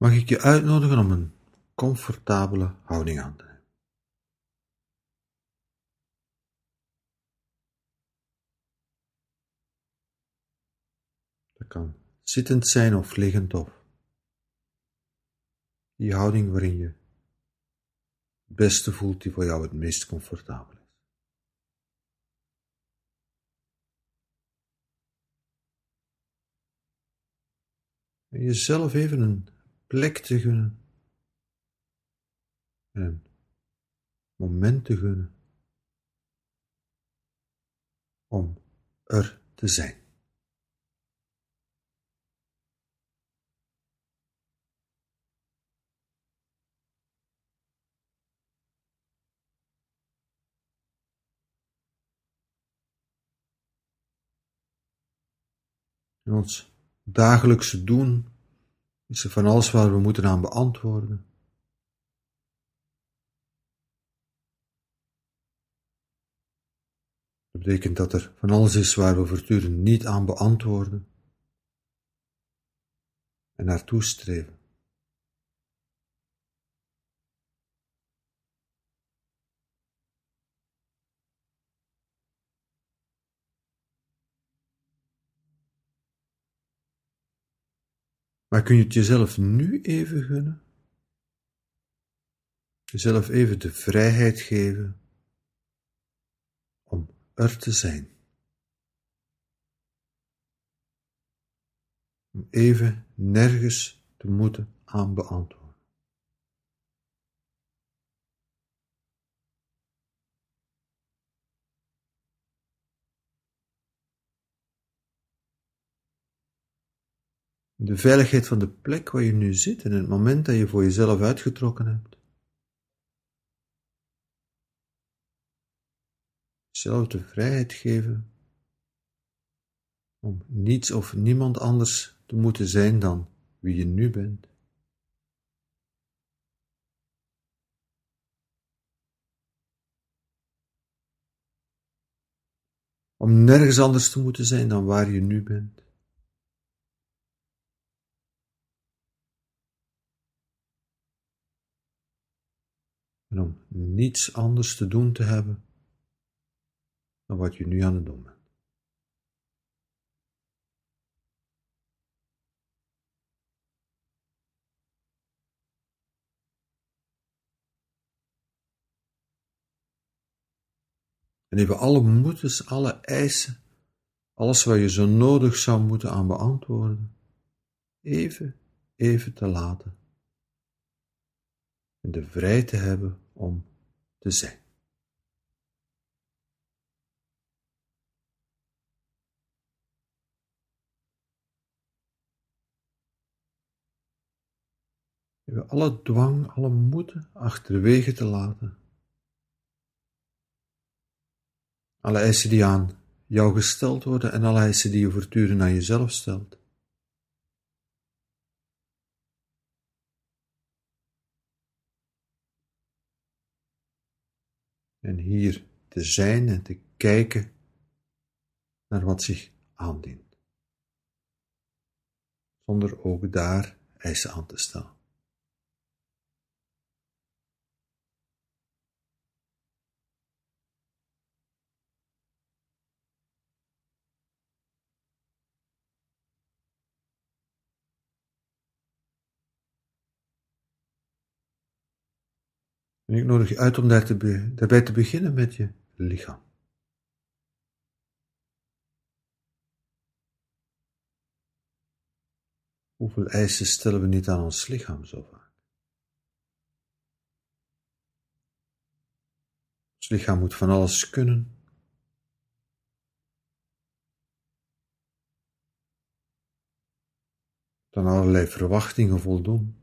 mag ik je uitnodigen om een comfortabele houding aan te nemen. Dat kan zittend zijn of liggend of die houding waarin je het beste voelt die voor jou het meest comfortabel is. En jezelf even een plek te gunnen. En een moment te gunnen. Om er te zijn. In ons dagelijkse doen is er van alles waar we moeten aan beantwoorden. Dat betekent dat er van alles is waar we voortdurend niet aan beantwoorden en naartoe streven. Maar kun je het jezelf nu even gunnen? Jezelf even de vrijheid geven om er te zijn. Om even nergens te moeten aan beantwoorden. De veiligheid van de plek waar je nu zit en het moment dat je voor jezelf uitgetrokken hebt. Jezelf de vrijheid geven om niets of niemand anders te moeten zijn dan wie je nu bent. Om nergens anders te moeten zijn dan waar je nu bent. En om niets anders te doen te hebben dan wat je nu aan het doen bent. En even alle moeders, alle eisen, alles wat je zo nodig zou moeten aan beantwoorden, even, even te laten en de vrijheid te hebben om te zijn. We alle dwang, alle moeten achterwege te laten. Alle eisen die aan jou gesteld worden en alle eisen die je voortdurend aan jezelf stelt. En hier te zijn en te kijken naar wat zich aandient, zonder ook daar eisen aan te stellen. En ik nodig je uit om daar te daarbij te beginnen met je lichaam. Hoeveel eisen stellen we niet aan ons lichaam zo vaak? Ons lichaam moet van alles kunnen. Dan allerlei verwachtingen voldoen.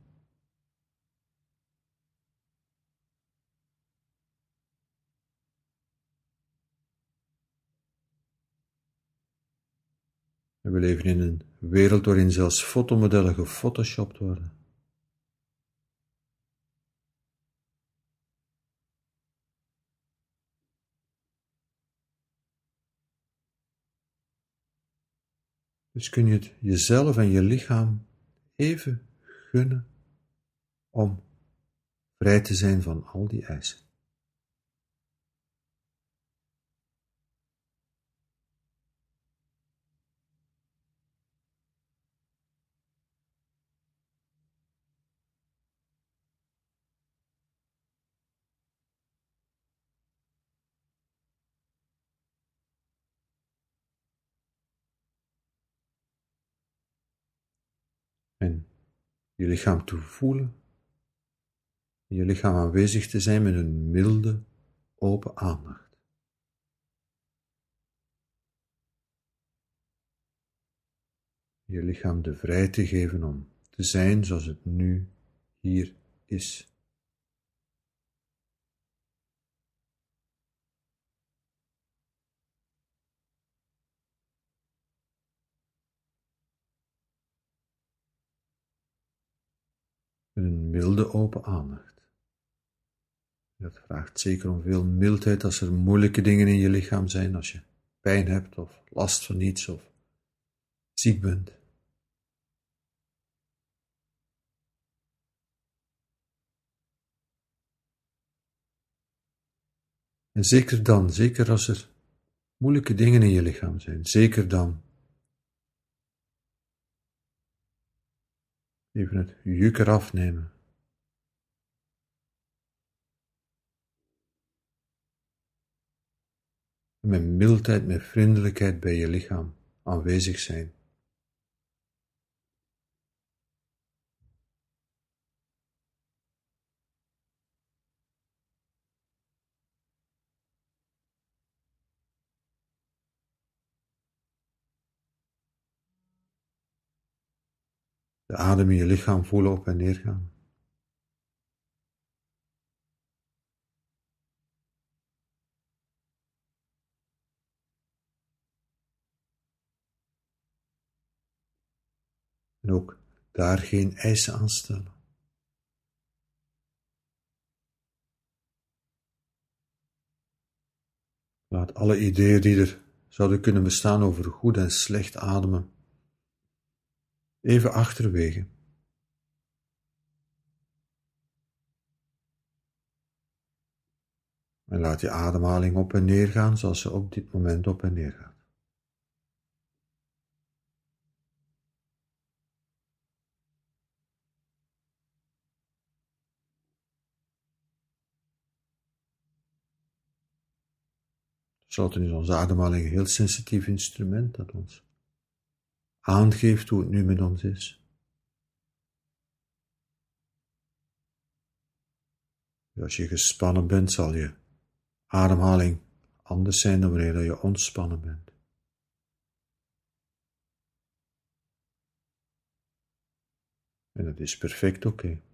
We leven in een wereld waarin zelfs fotomodellen gefotoshopt worden. Dus kun je het jezelf en je lichaam even gunnen om vrij te zijn van al die eisen. En je lichaam te voelen, je lichaam aanwezig te zijn met een milde, open aandacht. Je lichaam de vrijheid te geven om te zijn zoals het nu hier is. Milde open aandacht. Dat vraagt zeker om veel mildheid als er moeilijke dingen in je lichaam zijn, als je pijn hebt of last van iets of ziek bent. En zeker dan, zeker als er moeilijke dingen in je lichaam zijn, zeker dan Even het juk eraf nemen. Met mildheid, met vriendelijkheid bij je lichaam aanwezig zijn. De adem in je lichaam voelen op en neer gaan. En ook daar geen eisen aan stellen. Laat alle ideeën die er zouden kunnen bestaan over goed en slecht ademen even achterwege En laat je ademhaling op en neer gaan zoals ze op dit moment op en neer gaat. Tenslotte is onze ademhaling een heel sensitief instrument dat ons aangeeft hoe het nu met ons is. Als je gespannen bent, zal je ademhaling anders zijn dan wanneer je ontspannen bent. En dat is perfect oké.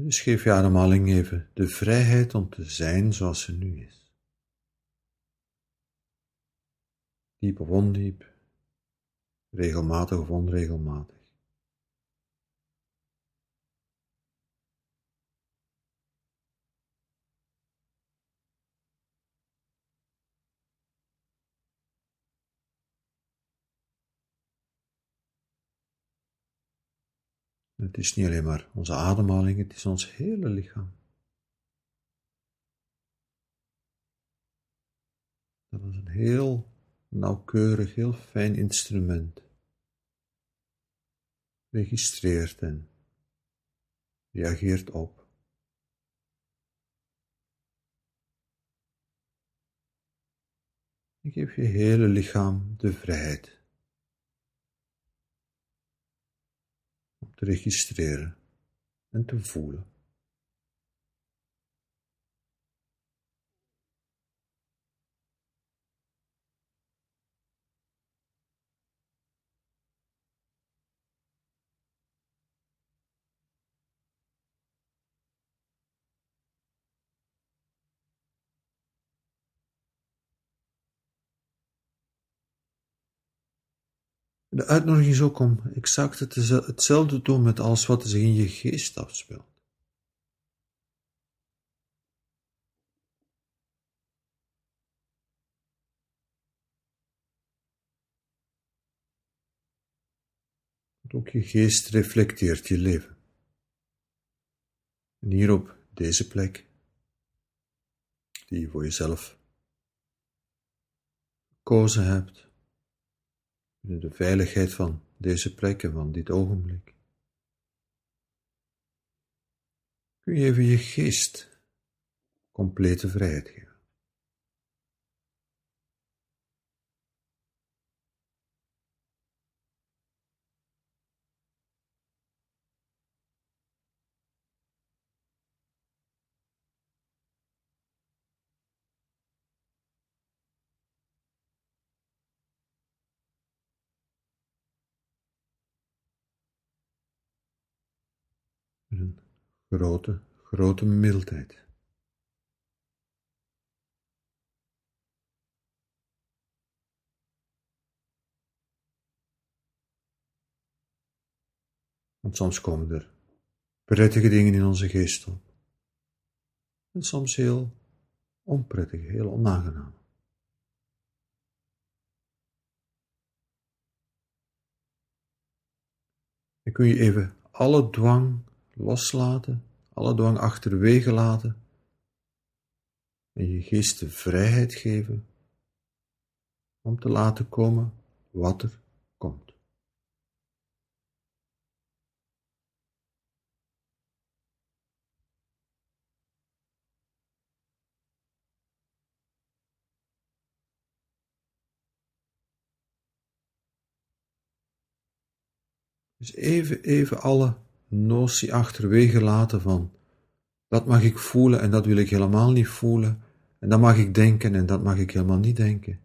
Dus geef je ademhaling even de vrijheid om te zijn zoals ze nu is. diep of ondiep, regelmatig of onregelmatig. Het is niet alleen maar onze ademhaling, het is ons hele lichaam. Dat is een heel nauwkeurig, heel fijn instrument. Registreert en reageert op. En geef je hele lichaam de vrijheid te registreren en te voelen. De uitnodiging is ook om exact hetzelfde te doen met alles wat zich in je geest afspeelt. Want ook je geest reflecteert je leven. En hier op deze plek, die je voor jezelf gekozen hebt, de veiligheid van deze plek en van dit ogenblik, kun je even je geest complete vrijheid geven. een grote, grote mildheid. Want soms komen er prettige dingen in onze geest op. En soms heel onprettige, heel onaangenaam. Dan kun je even alle dwang loslaten, alle dwang achterwege laten en je geest de vrijheid geven om te laten komen wat er komt. Dus even, even alle notie achterwege laten van dat mag ik voelen en dat wil ik helemaal niet voelen, en dat mag ik denken en dat mag ik helemaal niet denken.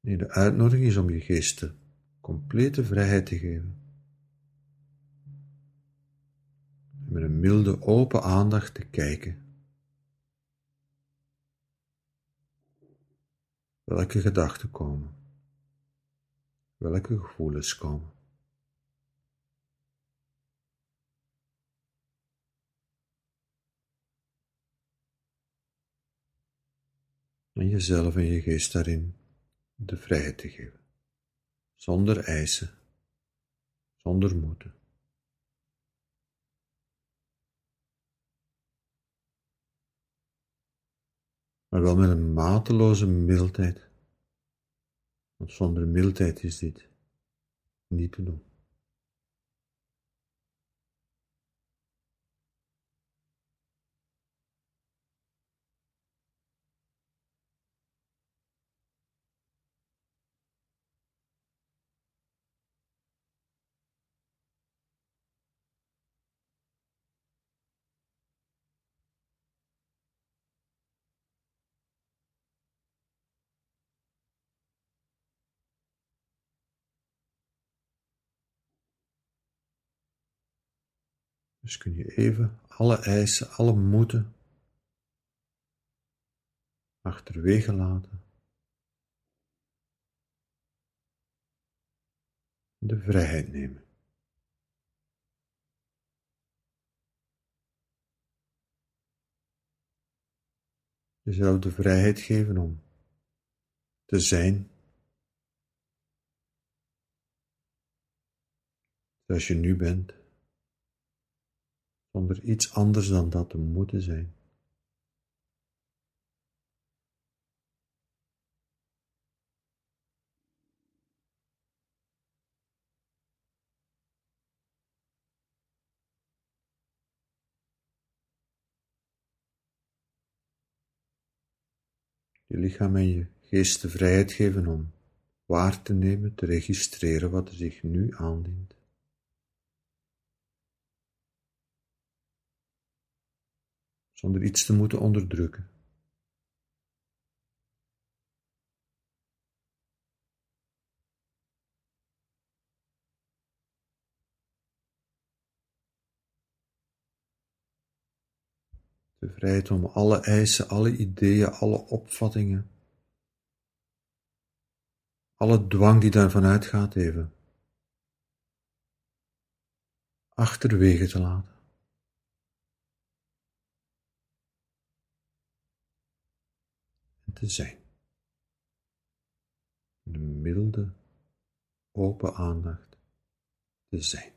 Nee, de uitnodiging is om je geest de complete vrijheid te geven. En met een milde, open aandacht te kijken. Welke gedachten komen welke gevoelens komen. En jezelf en je geest daarin de vrijheid te geven, zonder eisen, zonder moeten. Maar wel met een mateloze mildheid want zonder mildheid is dit niet te doen. Dus kun je even alle eisen, alle moeten achterwege laten. De vrijheid nemen. Jezelf de vrijheid geven om te zijn zoals je nu bent zonder iets anders dan dat te moeten zijn. Je lichaam en je geest de vrijheid geven om waar te nemen, te registreren wat er zich nu aandient. Zonder iets te moeten onderdrukken. De vrijheid om alle eisen, alle ideeën, alle opvattingen, alle dwang die daarvan uitgaat even achterwege te laten. Te zijn. milde, open aandacht te zijn.